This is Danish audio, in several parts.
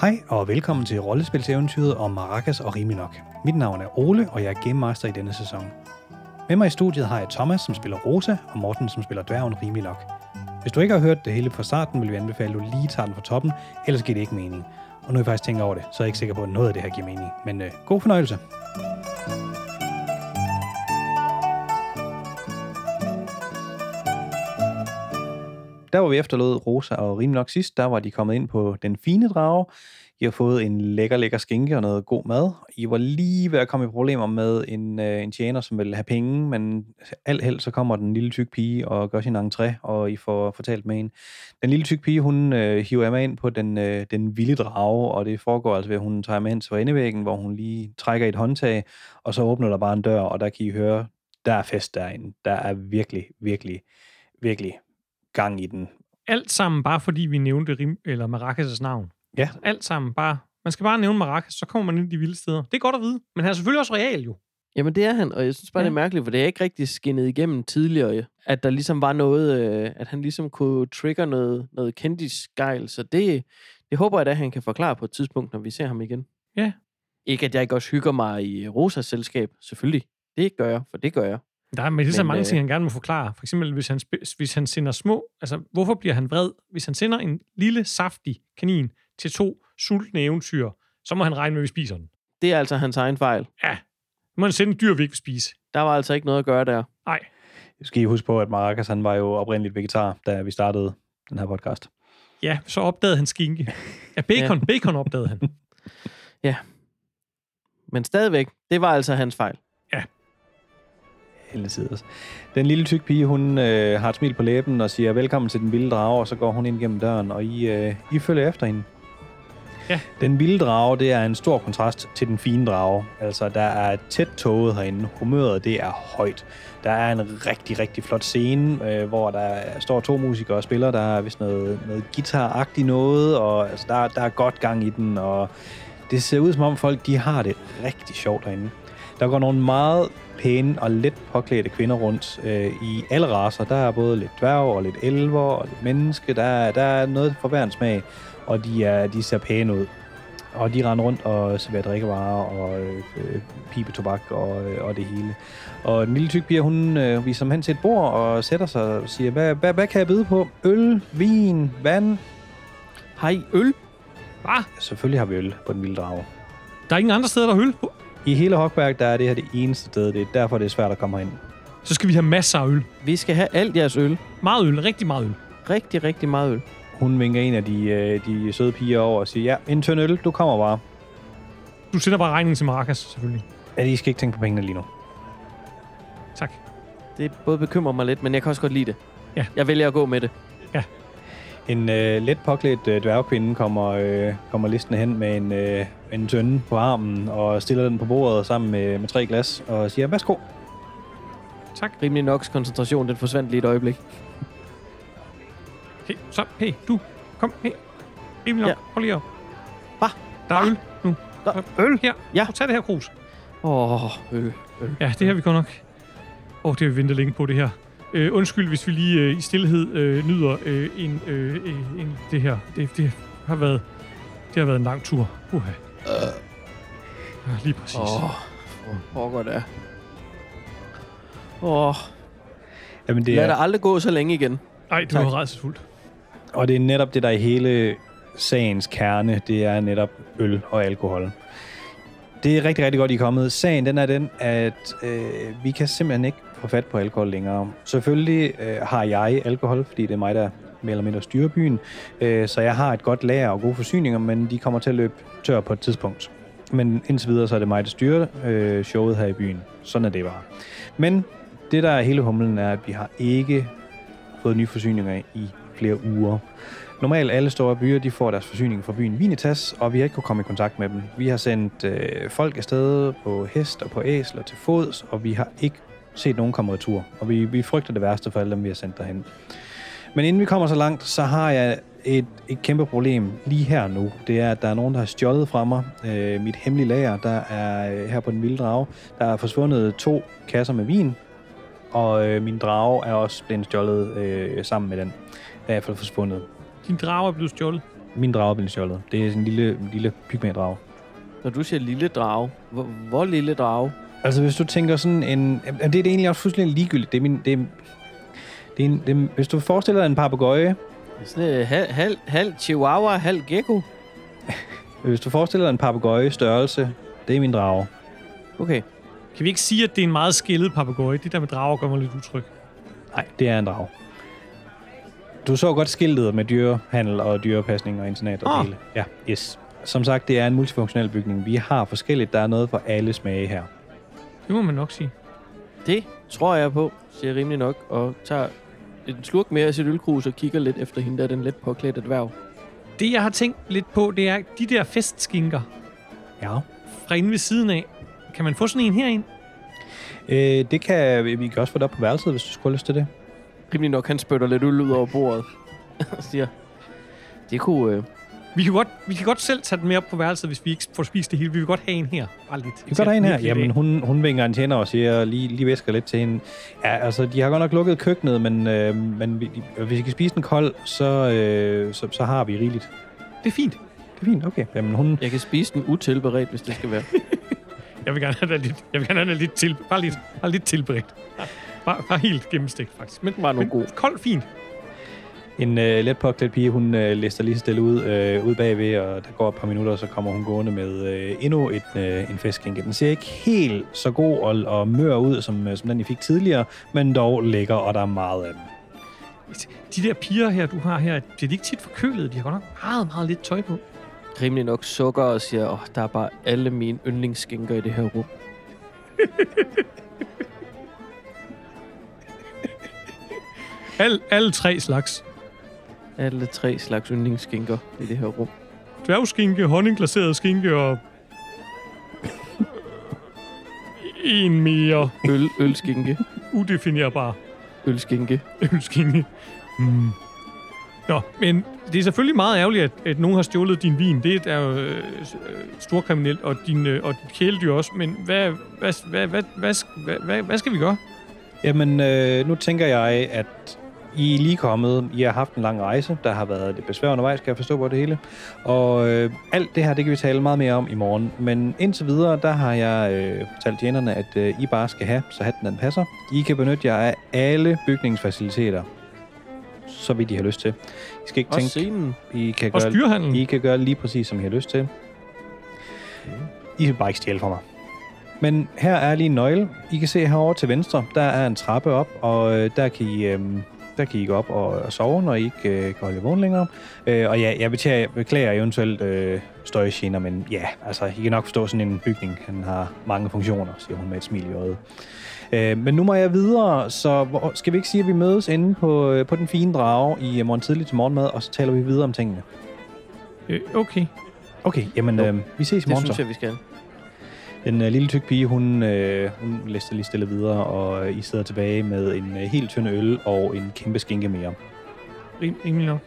Hej og velkommen til rollespilseventyret om Maracas og Riminok. Mit navn er Ole, og jeg er Game Master i denne sæson. Med mig i studiet har jeg Thomas, som spiller Rosa, og Morten, som spiller dværgen Riminok. Hvis du ikke har hørt det hele fra starten, vil vi anbefale, at du lige tager den fra toppen, ellers giver det ikke mening. Og nu er jeg faktisk tænker over det, så er jeg ikke sikker på, at noget af det her giver mening. Men øh, god fornøjelse. Der var vi efterlod Rosa og Rim nok sidst, der var de kommet ind på den fine drage. I har fået en lækker, lækker skinke og noget god mad. I var lige ved at komme i problemer med en, øh, en tjener, som ville have penge, men alt held så kommer den lille tyk pige og gør sin entré, og I får fortalt med en. Den lille tyk pige, hun øh, hiver jeg med ind på den, øh, den vilde drage, og det foregår altså ved, at hun tager med ind til endevæggen, hvor hun lige trækker i et håndtag, og så åbner der bare en dør, og der kan I høre, der er fest derinde. Der er virkelig, virkelig, virkelig gang i den. Alt sammen bare fordi vi nævnte Rim, eller Maracas' navn. Ja. Alt sammen bare... Man skal bare nævne Maracas, så kommer man ind i de vilde steder. Det er godt at vide. Men han er selvfølgelig også real jo. Jamen det er han, og jeg synes bare, ja. Det er mærkeligt, for det er ikke rigtig skinnet igennem tidligere, at der ligesom var noget, øh, at han ligesom kunne trigge noget, noget kendisgejl, så det, det håber jeg da, han kan forklare på et tidspunkt, når vi ser ham igen. Ja. Ikke at jeg ikke også hygger mig i Rosas selskab, selvfølgelig. Det gør jeg, for det gør jeg. Der er, men det er så Men, mange øh, ting, han gerne må forklare. For eksempel, hvis han, hvis han sender små... Altså, hvorfor bliver han vred? Hvis han sender en lille, saftig kanin til to sultne eventyr, så må han regne med, at vi spiser den. Det er altså hans egen fejl. Ja. Så må han sende en dyr, vi ikke vil spise. Der var altså ikke noget at gøre der. Nej. skal I huske på, at Maracas han var jo oprindeligt vegetar, da vi startede den her podcast. Ja, så opdagede han skinke. Ja, bacon, ja. bacon opdagede han. Men stadigvæk, det var altså hans fejl. Hele tiden. Den lille tyk pige, hun øh, har et smil på læben og siger velkommen til den vilde drage, og så går hun ind gennem døren, og I, øh, I følger efter hende. Ja. Den vilde drage, det er en stor kontrast til den fine drage. Altså, der er tæt toget herinde. Humøret, det er højt. Der er en rigtig, rigtig flot scene, øh, hvor der står to musikere og spiller. Der er vist noget, noget guitar-agtigt noget, og altså, der, der er godt gang i den, og det ser ud som om folk, de har det rigtig sjovt herinde. Der går nogle meget pæne og let påklædte kvinder rundt øh, i alle raser. Der er både lidt dværg og lidt elver og lidt menneske. Der, er- der er noget for hver en smag, og de, er, de ser pæne ud. Og de render rundt og serverer drikkevarer og øh, pibetobak og, øh, og det hele. Og den lille tyk pige, hun øh, viser dem hen til et bord og sætter sig og siger, hvad, hvad, hvad kan jeg byde på? Øl, vin, vand? Hej, øl? Hvad? Selvfølgelig har vi øl på den vilde drage. Der er ingen andre steder, der er øl. I hele Hogberg, der er det her det eneste sted. Det er derfor, det er svært at komme herind. Så skal vi have masser af øl. Vi skal have alt jeres øl. Meget øl, rigtig meget øl. Rigtig, rigtig meget øl. Hun vinker en af de, øh, de søde piger over og siger, ja, en tynd øl, du kommer bare. Du sender bare regningen til Maracas, selvfølgelig. Ja, I skal ikke tænke på pengene lige nu. Tak. Det både bekymrer mig lidt, men jeg kan også godt lide det. Ja. Jeg vælger at gå med det. En øh, let påklædt øh, dværgkvinde kommer, øh, kommer listen hen med en, øh, en tønde på armen og stiller den på bordet sammen med, med tre glas og siger, værsgo. Tak. Rimelig nok koncentrationen, den forsvandt lige et øjeblik. Hey, så, hey, du. Kom, hey. Rimelig nok. Ja. Hold lige op. Hva? Der er øl nu. Der øl? Her. Ja. Prøv, tag det her krus. Åh, oh, øl. øl. Ja, det her vi godt nok. Åh, oh, det har vi ventet længe på, det her. Øh, undskyld, hvis vi lige øh, i stillhed øh, nyder øh, en, øh, øh, en, det her. Det, det har været det har været en lang tur. Uha. Ja, lige præcis. Åh, hvor pokker det er. Åh, oh, Jamen, det lad er, aldrig gå så længe igen. Ej, det var rædselsfuldt. og det er netop det, der er i hele sagens kerne. Det er netop øl og alkohol. Det er rigtig, rigtig godt, I er kommet. Sagen den er den, at øh, vi kan simpelthen ikke få fat på alkohol længere. Selvfølgelig øh, har jeg alkohol, fordi det er mig, der mere eller mindre styre byen. Øh, så jeg har et godt lager og gode forsyninger, men de kommer til at løbe tør på et tidspunkt. Men indtil videre, så er det mig, der styrer øh, showet her i byen. Sådan er det bare. Men det, der er hele humlen, er, at vi har ikke fået nye forsyninger i flere uger. Normalt alle store byer, de får deres forsyning fra byen Vinitas, og vi har ikke kunnet komme i kontakt med dem. Vi har sendt øh, folk afsted på hest og på æsler til fods, og vi har ikke set nogen komme retur. Og vi, vi frygter det værste for alle dem, vi har sendt derhen. Men inden vi kommer så langt, så har jeg et, et kæmpe problem lige her nu. Det er, at der er nogen, der har stjålet fra mig. Øh, mit hemmelige lager, der er øh, her på den vilde drage. Der er forsvundet to kasser med vin, og øh, min drage er også blevet stjålet øh, sammen med den. Er i hvert fald forsvundet. Din drage er blevet stjålet. min drage er blevet stjålet. Det er sådan en lille, lille pygmæ-drage. Når du siger lille drage, hvor, hvor lille drage? Altså, hvis du tænker sådan en... Det er egentlig også fuldstændig ligegyldigt. Det er min... Det er, det er en, det er, hvis du forestiller dig en papegøje, Sådan en halv, halv, halv chihuahua, halv gecko. hvis du forestiller dig en papegøje størrelse, det er min drage. Okay. Kan vi ikke sige, at det er en meget skældet papegøje? Det der med drager gør mig lidt utryg. Nej, det er en drage. Du så godt skiltet med dyrehandel og dyrepasning og internat og Ah. hele. Ja, yes. Som sagt, det er en multifunktionel bygning. Vi har forskelligt. Der er noget for alle smage her. Det må man nok sige. Det tror jeg på, siger rimelig nok, og tager en slurk mere af sit ølkrus og kigger lidt efter hende, der er den let påklædte dværg. Det, jeg har tænkt lidt på, det er de der festskinker Ja. fra inde ved siden af. Kan man få sådan en herind? Øh, det kan vi kan også få det op på værelset, hvis du skulle have lyst til det. Rimelig nok, han spytter lidt øl ud over bordet og siger, det kunne... Øh, Vi kan, godt, vi kan godt selv tage den med op på værelset, hvis vi ikke får spist det hele. Vi vil godt have en her. Bare lidt. Vi kan godt have en her. Jamen, hun, hun vinker en tjener og siger, lige, lige væsker lidt til hende. Ja, altså, de har godt nok lukket køkkenet, men, øh, men vi, hvis vi kan spise den kold, så, øh, så, så har vi rigeligt. Det er fint. Det er fint, okay. Jamen, hun, jeg kan spise den utilberedt, hvis det skal være. Jeg vil gerne have det lidt, jeg vil gerne have det lidt, til, bare lidt, bare lidt tilberedt. Bare, bare helt gennemstegt, faktisk. Men, Bare nu god. kold, fint. En øh, let påklædt pige, hun øh, lister lige så stille ud, øh, ud bagved, og der går et par minutter, og så kommer hun gående med øh, endnu et, øh, en festskinke. Den ser ikke helt så god og, og mør ud, som, øh, som den, I fik tidligere, men dog lækker, og der er meget af den. De der piger her, du har her, bliver de ikke tit forkølet? De har godt nok meget, meget lidt tøj på. Rimelig nok sukker og siger, åh, der er bare alle mine yndlingsskinker i det her rum. Al, alle tre slags. Alle tre slags yndlingsskinker i det her rum. Dværgskinke, honningglaseret skinke og... en mere Øl, ølskinke, udefinerbar ølskinke. ølskinke. Mm. Nå, men det er selvfølgelig meget ærgerligt, at, at nogen har stjålet din vin. Det er jo øh, storkriminelt, og din, øh, og dit kæledyr også. Men hvad, hvad, hvad, hvad, hvad, hvad, hvad, hvad skal vi gøre? Jamen, øh, nu tænker jeg, at I er lige kommet. I har haft en lang rejse. Der har været lidt besvær undervejs, kan jeg forstå på det hele. Og øh, alt det her, det kan vi tale meget mere om i morgen. Men indtil videre, der har jeg øh, fortalt tjenerne, at øh, I bare skal have, så hatten den passer. I kan benytte jer af alle bygningsfaciliteter, så vidt I har lyst til. I skal ikke Og tænke, scenen. I kan, Og gøre, styrehandlen. I kan gøre lige præcis, som I har lyst til. I vil bare ikke stjæle fra mig. Men her er lige en nøgle. I kan se herovre til venstre, der er en trappe op, og øh, der kan I... Øh, der kan I gå op og, og sove, når I ikke øh, kan holde vågen længere. Øh, og ja, jeg beklager, beklager eventuelt øh, støjgener, men ja, altså, I kan nok forstå sådan en bygning. Den har mange funktioner, siger hun med et smil i øjet. Øh, men nu må jeg videre, så hvor, skal vi ikke sige, at vi mødes inde på, øh, på den fine drage i øh, morgen tidlig til morgenmad, og så taler vi videre om tingene. Øh, okay. Okay, jamen øh, vi ses i Det morgen synes så. jeg, vi skal. Den øh, lille tyk pige, hun, øh, hun lister lige stille videre, og øh, I sidder tilbage med en øh, helt tynd øl og en kæmpe skinke mere. Rim, rimelig nok.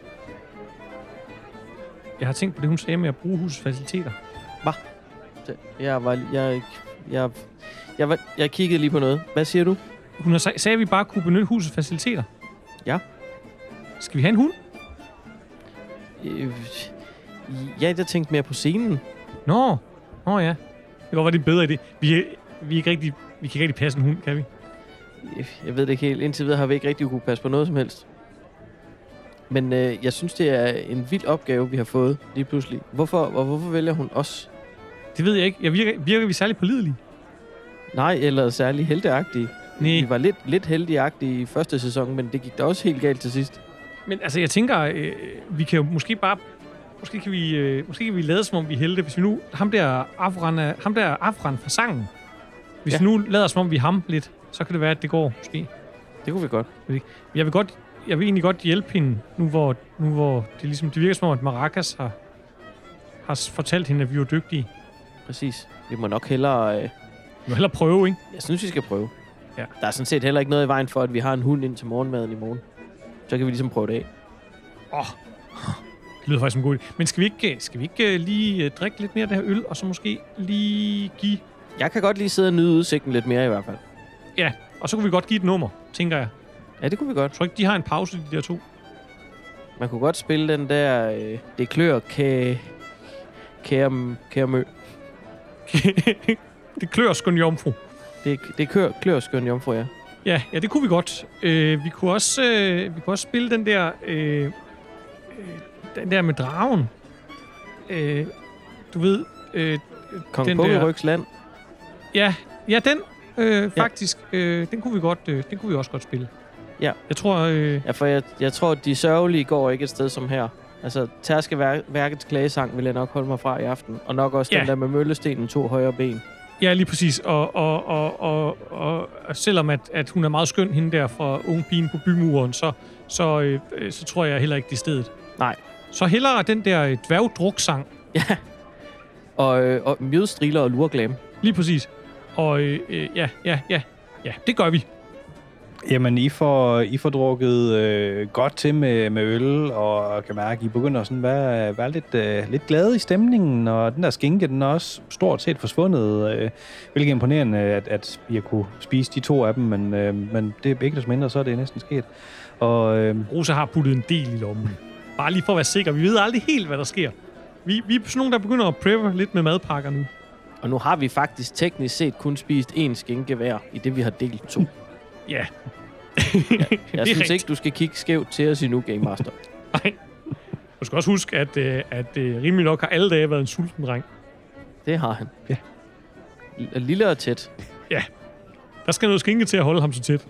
Jeg har tænkt på det, hun sagde med at bruge husets faciliteter. Det- Jeg var... Jeg, jeg, jeg, var, jeg kiggede lige på noget. Hvad siger du? Hun har sag- sagde, at vi bare kunne benytte husets faciliteter. Ja. Skal vi have en hund? Øh, ja, jeg tænkte mere på scenen. Nå, Nå ja. Det kan godt være, det er bedre idé. Vi, er, vi, er ikke rigtig, vi kan ikke rigtig passe en hund, kan vi? Jeg ved det ikke helt. Indtil videre har vi ikke rigtig kunne passe på noget som helst. Men øh, jeg synes, det er en vild opgave, vi har fået lige pludselig. Hvorfor, og hvorfor vælger hun os? Det ved jeg ikke. Jeg virker, virker vi særlig pålidelige? Nej, eller særlig helteagtige. Nej. Vi var lidt, lidt helteagtige i første sæson, men det gik da også helt galt til sidst. Men altså, jeg tænker, øh, vi kan jo måske bare... Måske kan vi, øh, måske kan vi lade som om, vi er helte. Hvis vi nu... Ham der Afran, er- ham der Afran fra sangen. Hvis Ja. ja. vi nu lader som om, vi er ham lidt, så kan det være, at det går måske. Det kunne vi godt. Jeg vil godt... Jeg vil egentlig godt hjælpe hende, nu hvor, nu hvor det, ligesom, det virker som om, at Maracas har, har fortalt hende, at vi er dygtige. Præcis. Vi må nok hellere... Øh, Vi må hellere prøve, ikke? jeg synes, vi skal prøve. Ja. Der er sådan set heller ikke noget i vejen for, at vi har en hund ind til morgenmaden i morgen. Så kan vi ligesom prøve det af. Åh, det lyder faktisk som en god idé. Men skal vi ikke, skal vi ikke øh, lige øh, drikke lidt mere af det her øl, og så måske lige give... Jeg kan godt lige sidde og nyde udsigten lidt mere i hvert fald. Ja, og så kunne vi godt give et nummer, tænker jeg. Ja, det kunne vi godt. Jeg tror ikke, de har en pause, de der to. Man kunne godt spille den der, øh, det klør kæ... Kære, kære mø. det klør skøn jomfru. Det, det klør, klør skøn jomfru, ja. Ja, ja, det kunne vi godt. Øh, vi, kunne også, øh, vi kunne også spille den der, øh, øh, den der med dragen. Øh, du ved, øh, Kong Den der- Pukkelrygs land. ja, ja, den øh, faktisk, øh, den kunne vi godt, øh, den kunne vi også godt spille. Ja. Jeg tror, øh, Ja, for jeg, jeg tror, at de sørgelige går ikke et sted som her. Altså, Tærskeværkets klagesang vil jeg nok holde mig fra i aften. Og nok også Ja. den der med møllestenen to højre ben. ja, lige præcis. Og, og, og, og, og, og selvom at, at hun er meget skøn, hende der fra Unge Pigen på bymuren, så, så, øh, så tror jeg heller ikke, det er stedet. Nej. Så hellere den der øh, dværgdruksang, Og, øh, og mjødstriler og lurglam. lige præcis. Og øh, øh, ja, ja, ja, ja, det gør vi. Jamen, I får, I får drukket øh, godt til med, med øl, og kan mærke, at I begynder at sådan være, være lidt, øh, lidt glade i stemningen, og den der skinke, den er også stort set forsvundet, øh, hvilket er imponerende, at, at I har kunne spise de to af dem, men, øh, men det er ikke desto mindre, så er det næsten sket. Og øh, Rosa har puttet en del i lommen. Bare lige for at være sikker. Vi ved aldrig helt, hvad der sker. Vi, vi er sådan nogle, der begynder at preppe lidt med madpakker nu. Og nu har vi faktisk teknisk set kun spist én skinke hver, i det vi har delt to. Ja. Jeg Det er synes ikke, du skal kigge skævt til os endnu, Game Master. Nej. Du skal også huske, at, øh, at øh, rimelig nok har alle dage været en sulten dreng. Det har han. Ja. L- Lille og tæt. Der skal noget skinke til at holde ham så tæt.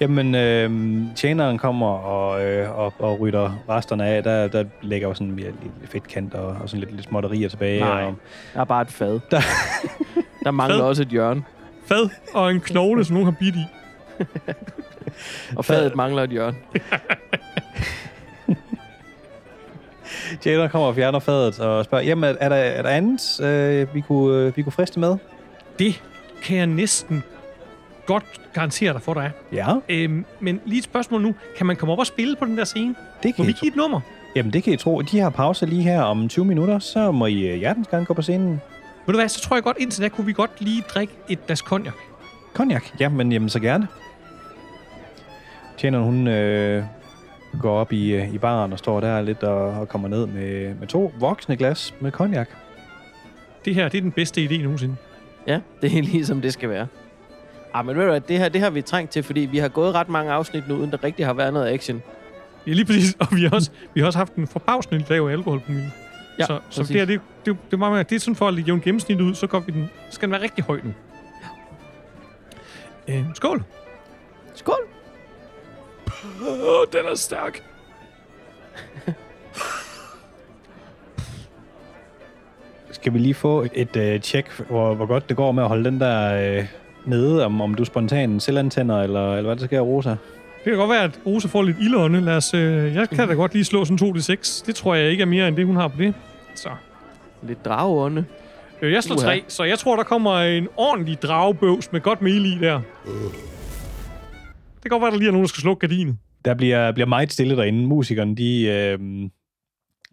Jamen, øh, tjeneren kommer og, øh, og, og rydder resterne af. Der, der ligger jo sådan mere lidt fedtkant og, og sådan lidt, lidt småtterier tilbage. Nej. Og, Der er bare et fad. Der- der mangler Fad? også et hjørne. Fad og en knogle, som nogen har bidt i. Og fadet mangler et hjørne. tjeneren kommer og fjerner fadet og spørger, jamen, er, er, der, er der andet, øh, vi, kunne, øh, vi kunne friste med? Det kan jeg næsten godt garantere dig for, der er. Ja, Øhm, men lige et spørgsmål nu. Kan man komme op og spille på den der scene? det Må kan, vi I tro. give et nummer? Jamen, det kan I tro. De har pause lige her om 20 minutter, så må I øh, hjertens gerne gå på scenen. Ved du hvad, så tror jeg godt, indtil da kunne vi godt lige drikke et glas cognac. Cognac? Ja, men jamen, så gerne. Tjeneren, hun øh, går op i, øh, i baren og står der lidt og, og kommer ned med, med to voksne glas med cognac. Det her, det er den bedste idé nogensinde. Ja, det er ligesom det skal være. Ah, men ved du hvad, det her, det har vi trængt til, fordi vi har gået ret mange afsnit nu, uden der rigtig har været noget action. Ja, lige præcis. Og vi har også, vi har også haft en forbavsende lav alkoholpromille. Ja, så, så det, her, det, det, det, er meget, mere- det er sådan for at jævne gennemsnittet ud, så går vi den, skal den være rigtig høj nu. Øh, skål. Skål! Den er stærk. Skal vi lige få et, et øh, tjek, hvor, hvor godt det går med at holde den der øh, nede, om, om du spontan selvantænder, eller, eller hvad der sker, Rosa? Det kan godt være, at Rosa får lidt ildånde. Lad os, øh, jeg kan da godt lige slå sådan 2-6. Det tror jeg ikke er mere end det, hun har på det. Så. Lidt drageånde. Øh, jeg slår Uha. 3, så jeg tror, der kommer en ordentlig dragebøvs med godt mel i der. Det kan godt være, der lige er nogen, der skal slukke gardinet. Der bliver, bliver meget stille derinde. Musikerne, de, øh,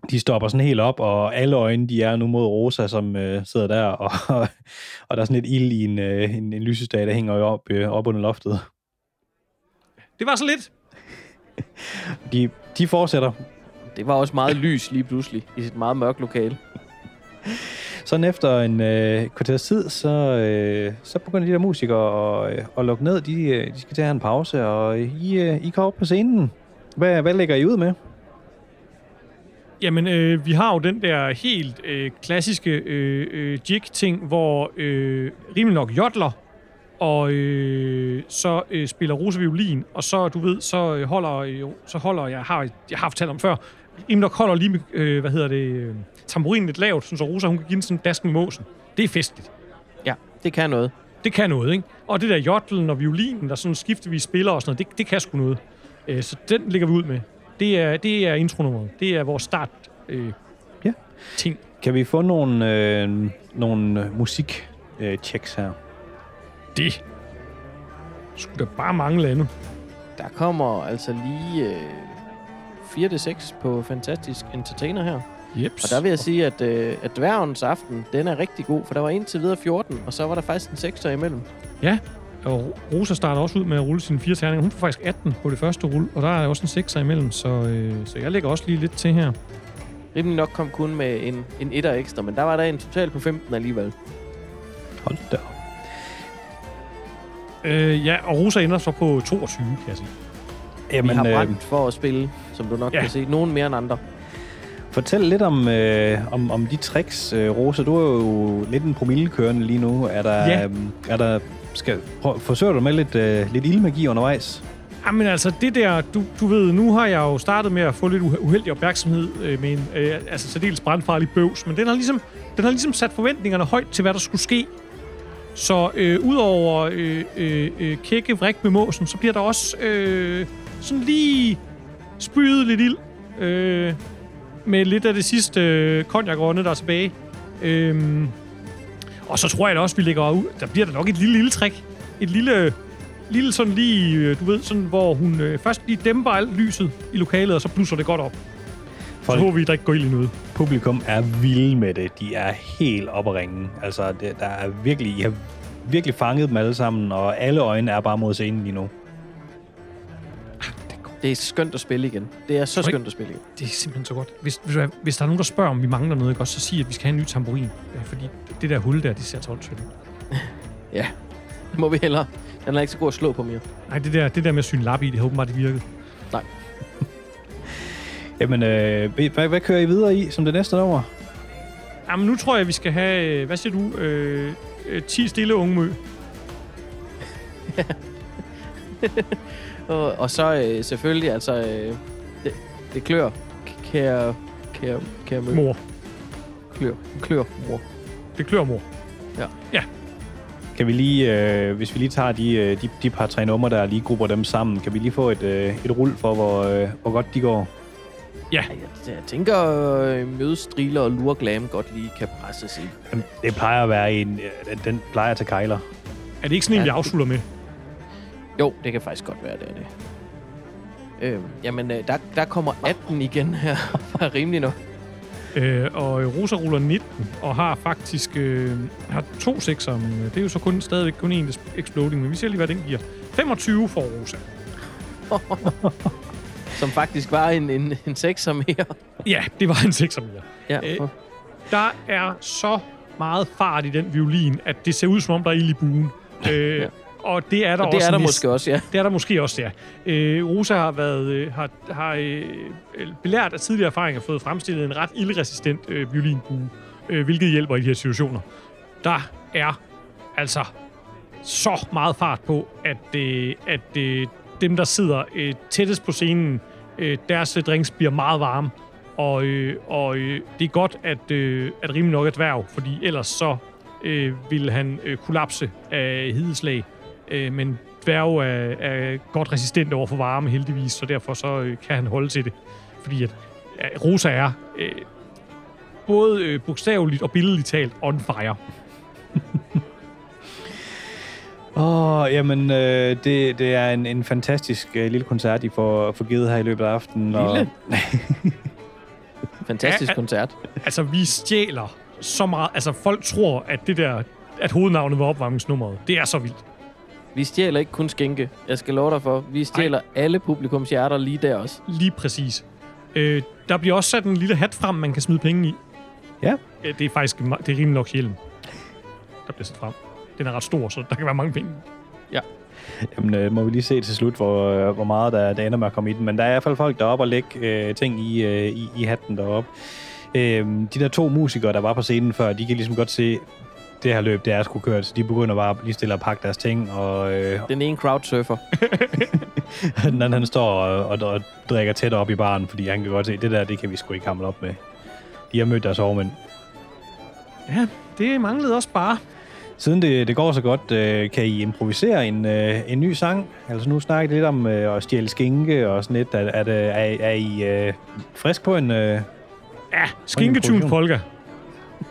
de stopper sådan helt op, og alle øjne, de er nu mod Rosa, som øh, sidder der, og, og der er sådan lidt ild i en, øh, en, en lysestage, der hænger jo op, øh, op under loftet. Det var så lidt. De, de fortsætter. Det var også meget lys lige pludselig i sit meget mørke lokale. Sådan efter en øh, kvarters tid, så, øh, så begynder de der musikere at, øh, at lukke ned. De, øh, de skal til at have en pause, og I, øh, I kommer op på scenen. Hvad, hvad lægger I ud med? Jamen, øh, vi har jo den der helt øh, klassiske øh, øh, jig-ting, hvor øh, rimelig nok jodler, og øh, så øh, spiller Rosa violin, og så, du ved, så øh, holder, øh, så holder jeg, har, jeg har fortalt om før, rimelig nok holder lige, øh, hvad hedder det, øh, tamburinen lidt lavt, så Rosa hun kan give den sådan en dask med måsen. Det er festligt. Ja, det kan noget. Det kan noget, ikke? Og det der jodlen og violinen, der sådan skiftevis spiller og sådan noget, det, det kan sgu noget. Øh, så den ligger vi ud med. Det er, det er intronummeret. Det er vores start øh, Ja. ting. Kan vi få nogle, øh, nogle musik-checks her? Det skulle da bare mangle andet. Der kommer altså lige øh, 4-6 på Fantastisk Entertainer her. Jeps. Og der vil jeg sige, at, øh, at dværgens aften, den er rigtig god, for der var indtil videre 14, og så var der faktisk en 6 imellem. Og Rosa starter også ud med at rulle sine fire terninger. Hun får faktisk 18 på det første rulle, og der er også en 6'er imellem, så, øh, så jeg lægger også lige lidt til her. Rimelig nok kom kun med en, en etter ekstra, men der var der en total på 15 alligevel. Hold da op. Øh, ja, og Rosa ender så på 22, kan jeg sige. Jamen, Vi har øh, brændt for at spille, som du nok ja. kan se. Nogen mere end andre. Fortæl lidt om, øh, om, om de tricks, øh, Rosa. Du er jo lidt en promillekørende lige nu. Er der, Ja. øh, er der skal, prøv, forsøger du med lidt, øh, lidt ildmagi undervejs? Jamen altså, det der, du, du ved, nu har jeg jo startet med at få lidt uheldig opmærksomhed øh, med en, øh, altså særdeles brandfarlig bøvs, men den har, ligesom, den har ligesom sat forventningerne højt til, hvad der skulle ske. Så øh, udover øh, øh, øh, kække vrik med måsen, så bliver der også øh, sådan lige spydet lidt ild øh, med lidt af det sidste øh, konjakrunde, der er tilbage. Øh, og så tror jeg da også, vi lægger ud. Der bliver der nok et lille, lille trick. Et lille lille sådan lige, øh, du ved, sådan, hvor hun øh, først lige dæmper alt lyset i lokalet, og så blusser det godt op. Folk- Så håber vi, der ikke går ild i noget. Publikum er vilde med det. De er helt oppe at ringe. Altså, det, der er virkelig, I har virkelig fanget dem alle sammen, og alle øjne er bare mod scenen lige nu. Det er skønt at spille igen. Det er så ikke- skønt at spille igen. Det er simpelthen så godt. Hvis, hvis, hvis der er nogen, der spørger, om vi mangler noget, ikke, også, så sig, at vi skal have en ny tamburin. Øh, fordi det der hul der, det ser toldt ud. Ja. Det må vi hellere. Den er ikke så god at slå på mere. Nej, det der, det der med at syne lap i, det har åbenbart ikke virket. Jamen, øh, hvad, hvad kører I videre i som det næste nummer? Jamen, nu tror jeg, vi skal have, øh, hvad siger du, øh, øh, 10 stille unge mø. Og, og så øh, selvfølgelig, altså, øh, det, det klør. Kære, kære, kære mø. Mor. Klør, klør, mor. Det klør mor. Kan vi lige, øh, hvis vi lige tager de, øh, de, de par tre numre der, lige grupper dem sammen, kan vi lige få et, øh, et rul for, hvor, øh, hvor godt de går? Ja, Jeg, jeg tænker, øh, mødestriler og lure glam godt lige kan presses i. Jamen, det plejer at være en... øh, Den plejer at tage kejler. er det ikke sådan en, Ja. vi afslutter med? Jo, det kan faktisk godt være, det er det. Øh, jamen, øh, der, der kommer 18 igen her. er rimelig nok. Øh, og Rosa ruller 19 og har faktisk øh, har to sekser, men øh, det er jo så kun stadigvæk kun en exploding, men vi ser lige, hvad den giver. 25 for Rosa. Som faktisk var en, en, en 6 mere. Ja, det var en sekser mere. Ja, Øh, Der er så meget fart i den violin, at det ser ud som om, der er ild i buen. Øh, Ja. Og det er der og det også er der næsten. måske også, ja. Det er der måske også, ja. Øh, Rosa har, været, øh, har, har øh, belært af tidligere erfaringer fået fremstillet en ret ildresistent øh, violinbue, øh, hvilket hjælper i de her situationer. Der er altså så meget fart på, at, øh, at øh, dem, der sidder øh, tættest på scenen, øh, deres øh, drinks bliver meget varme. Og, øh, og øh, det er godt, at, øh, at rimelig nok er dværg, fordi ellers så øh, vil han øh, kollapse af hedeslag. Øh, men dværge er, er godt resistent over for varme, heldigvis, så derfor så øh, kan han holde til det. Fordi at ja, Rosa er øh, både øh, bogstaveligt og billedligt talt on fire. Åh, oh, jamen, øh, det, det er en, en fantastisk øh, lille koncert, I får, får givet her i løbet af aftenen. Og? Fantastisk ja. koncert. Altså, vi stjæler så meget. Altså, folk tror, at det der at hovednavnet var opvarmningsnummeret. Det er så vildt. Vi stjæler ikke kun skænke. Jeg skal love dig for. Vi stjæler alle publikums hjerter lige der også. Lige præcis. Øh, der bliver også sat en lille hat frem, man kan smide penge i. Ja. Øh, Det er faktisk det er rimelig nok hjelm, der bliver sat frem. Den er ret stor, så der kan være mange penge. Jamen, øh, må vi lige se til slut, hvor, øh, hvor meget der, der ender med at komme i den. Men der er i hvert fald folk deroppe og lægge øh, ting i, øh, i, i hatten deroppe. Øh, de der to musikere, der var på scenen før, de kan ligesom godt se, det her løb, det er sgu kørt. Så de begynder bare lige stille at pakke deres ting, og øh, Den ene crowdsurfer. den anden han står og, og, og drikker tæt op i baren, fordi han kan godt se, det der, det kan vi sgu ikke hamle op med. De har mødt deres overmænd. Ja, det manglede også bare. Siden det, det går så godt, øh, kan I improvisere en, øh, en ny sang? Altså nu snakker lidt om øh, at stjæle skinke og sådan lidt. Er, er, det, er, er I øh, frisk på en... Øh, Ja, skinketunes polka.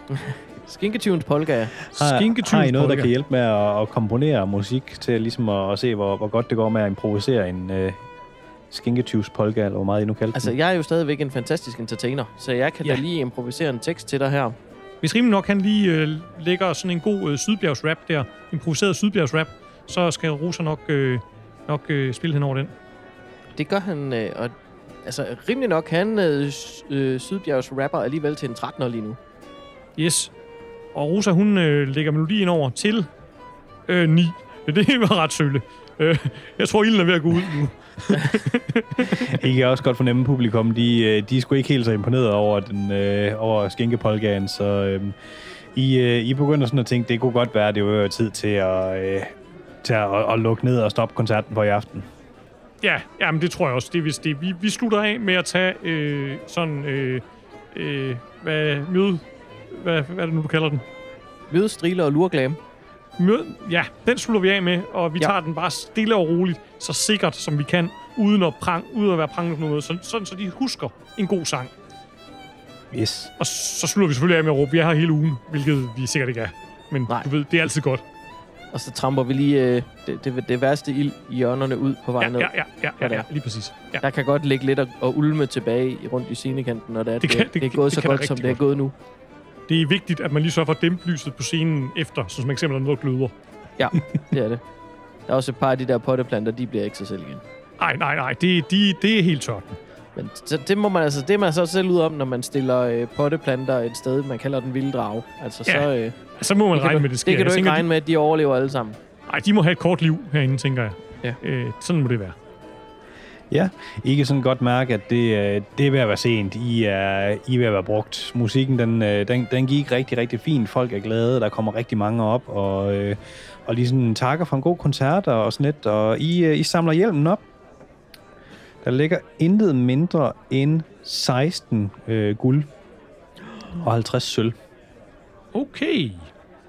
Skinketunes polka. har, har I Skinketunes noget, der polka. kan hjælpe med at, at komponere musik til ligesom at, at se, hvor, hvor godt det går med at improvisere en øh, skinketyvs polka, eller hvor meget I nu kalder Altså, den? jeg er jo stadigvæk en fantastisk entertainer, så jeg kan ja. Da lige improvisere en tekst til dig her. Hvis rimelig nok han lige øh, lægger sådan en god øh, sydbjergs rap der, improviseret sydbjergs rap, så skal Rosa nok, øh, nok øh, spille hen over den. Det gør han, øh, og altså rimelig nok, han øh, øh, Sydbjergs rapper alligevel til en 13'er lige nu. Yes. Og Rosa, hun øh, lægger melodien over til øh, 9. Det var ret sølle. Øh, jeg tror, ilden er ved at gå ud nu. I kan også godt fornemme, at publikum, de, øh, de er sgu ikke helt så imponeret over, den, øh, over skinkepolgaen, så øh, I, øh, I begynder sådan at tænke, det kunne godt være, det var tid til at, øh, til at, at, at lukke ned og stoppe koncerten for i aften. Ja, jamen det tror jeg også. Det er vist det. Vi, vi slutter af med at tage øh, sådan... Øh, øh, hvad, møde... Hvad, hvad er det nu, du kalder den? Møde, striler og lurglam. Mød, ja, den slutter vi af med, og vi Ja. tager den bare stille og roligt, så sikkert som vi kan, uden at, prang, uden at være prangende på noget, så, sådan så de husker en god sang. Yes. Og så slutter vi selvfølgelig af med at råbe, vi er her hele ugen, hvilket vi sikkert ikke er. Men Nej. Du ved, det er altid godt. Og så tramper vi lige øh, det, det, det værste ild i hjørnerne ud på vej Ja, ned. ja, ja, ja, ja, det ja, lige præcis. Ja. Der kan godt ligge lidt og, og ulme tilbage rundt i scenekanten, når det er, Det det, kan- det, det- det er gået det så der godt, som det er gået nu. Det er vigtigt, at man lige sørger for at dæmpe lyset på scenen efter, så som eksempel er noget der gløder. Det er det. Der er også et par af de der potteplanter, de bliver ikke sig selv igen. Nej, nej, nej, det, de, det er helt tørt. Men så det må man altså, det er man så selv ud om, når man stiller øh, potteplanter et sted, man kalder den vilde drage. Altså, Ja, så, øh, Så må man regne du, med, det sker. det kan du Jeg ikke tænker, regne med, at de overlever alle sammen. De, ej, de må have et kort liv herinde, tænker jeg. Ja. Øh, sådan må det være. Ja, I kan sådan godt mærke, at det, øh, det er ved at være sent. I er, I er ved at være brugt. Musikken, den, øh, den, den gik rigtig, rigtig fint. Folk er glade. Der kommer rigtig mange op, og, øh, og lige sådan takker for en god koncert og sådan lidt. Og I, I samler hjelmen op. Der ligger intet mindre end 16 øh, guld og 50 sølv. Okay.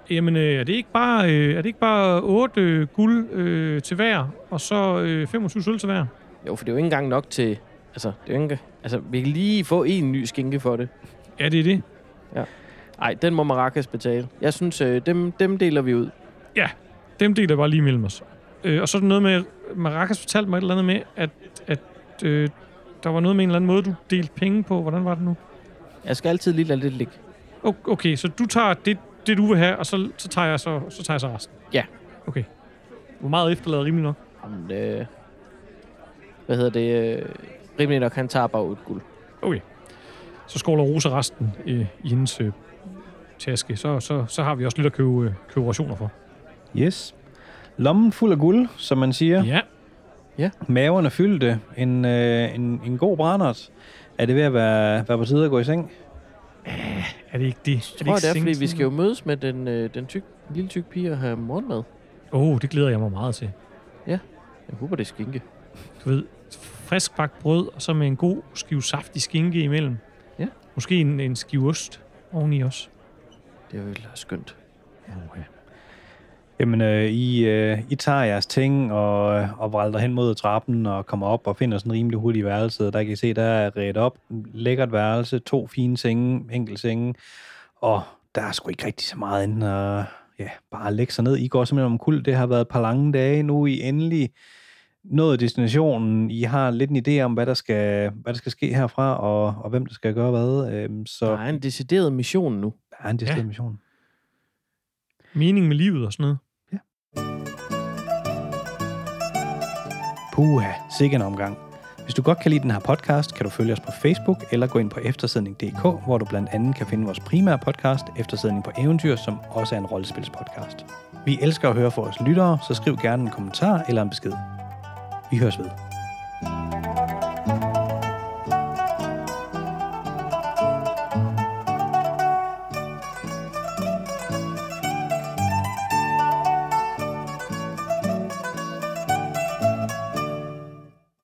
Jamen, øh, er det ikke bare, øh, er det ikke bare 8 øh, guld øh, til hver, og så øh, 25 sølv til hver? Jo, for det er jo ikke engang nok til... Altså, det er jo ikke, altså vi kan lige få en ny skinke for det. Ja, det er det. Nej, den må Maracas betale. Jeg synes, øh, dem, dem deler vi ud. Dem deler bare lige mellem os. Øh, og så er der noget med, Maracas fortalte mig et eller andet med, at, at øh, der var noget med en eller anden måde, du delte penge på. Hvordan var det nu? Jeg skal altid lige lade lidt ligge. Okay, så du tager det, det du vil have, og så, så, tager jeg så, så tager jeg så resten? Ja. Okay. Hvor meget efterlader rimelig nok? Jamen, øh, hvad hedder det? Øh, rimelig nok, han tager bare ud guld. Okay. Så skåler Rosa resten øh, i hendes øh, taske. Så, så, så har vi også lidt at købe, øh, købe rationer for. Yes. Lommen fuld af guld, som man siger. Ja. Maven er fyldte. En, øh, en, en god brændert. Er det ved at være, være på tide at gå i seng? Er det ikke det? Jeg tror, det er, fordi vi skal jo mødes med den, øh, den tyk, lille tyk pige og have morgenmad. Åh, oh, det glæder jeg mig meget til. Jeg håber, det er skinke. Du ved, frisk bagt brød, og så med en god skive saftig skinke imellem. Ja. Måske en, en skive ost oveni også. Det er jo skønt. Ja. Jamen, øh, I, øh, I tager jeres ting og, og vralder hen mod trappen og kommer op og finder sådan en rimelig hurtig værelse. Der kan I se, der er ret op. Lækkert værelse, to fine senge, enkelt senge. Og der er sgu ikke rigtig så meget end at ja, bare lægge sig ned. I går simpelthen om kul. Det har været et par lange dage. Nu er I endelig nået destinationen. I har lidt en idé om, hvad der skal, hvad der skal ske herfra, og, og hvem der skal gøre hvad. Øhm, så Der er en decideret mission nu. der er en decideret Ja. mission. Mening med livet og sådan noget. Puha, sikke en omgang. Hvis du godt kan lide den her podcast, kan du følge os på Facebook eller gå ind på eftersidning.dk, hvor du blandt andet kan finde vores primære podcast, Eftersidning på Eventyr, som også er en rollespilspodcast. Vi elsker at høre fra vores lyttere, så skriv gerne en kommentar eller en besked. Vi høres ved.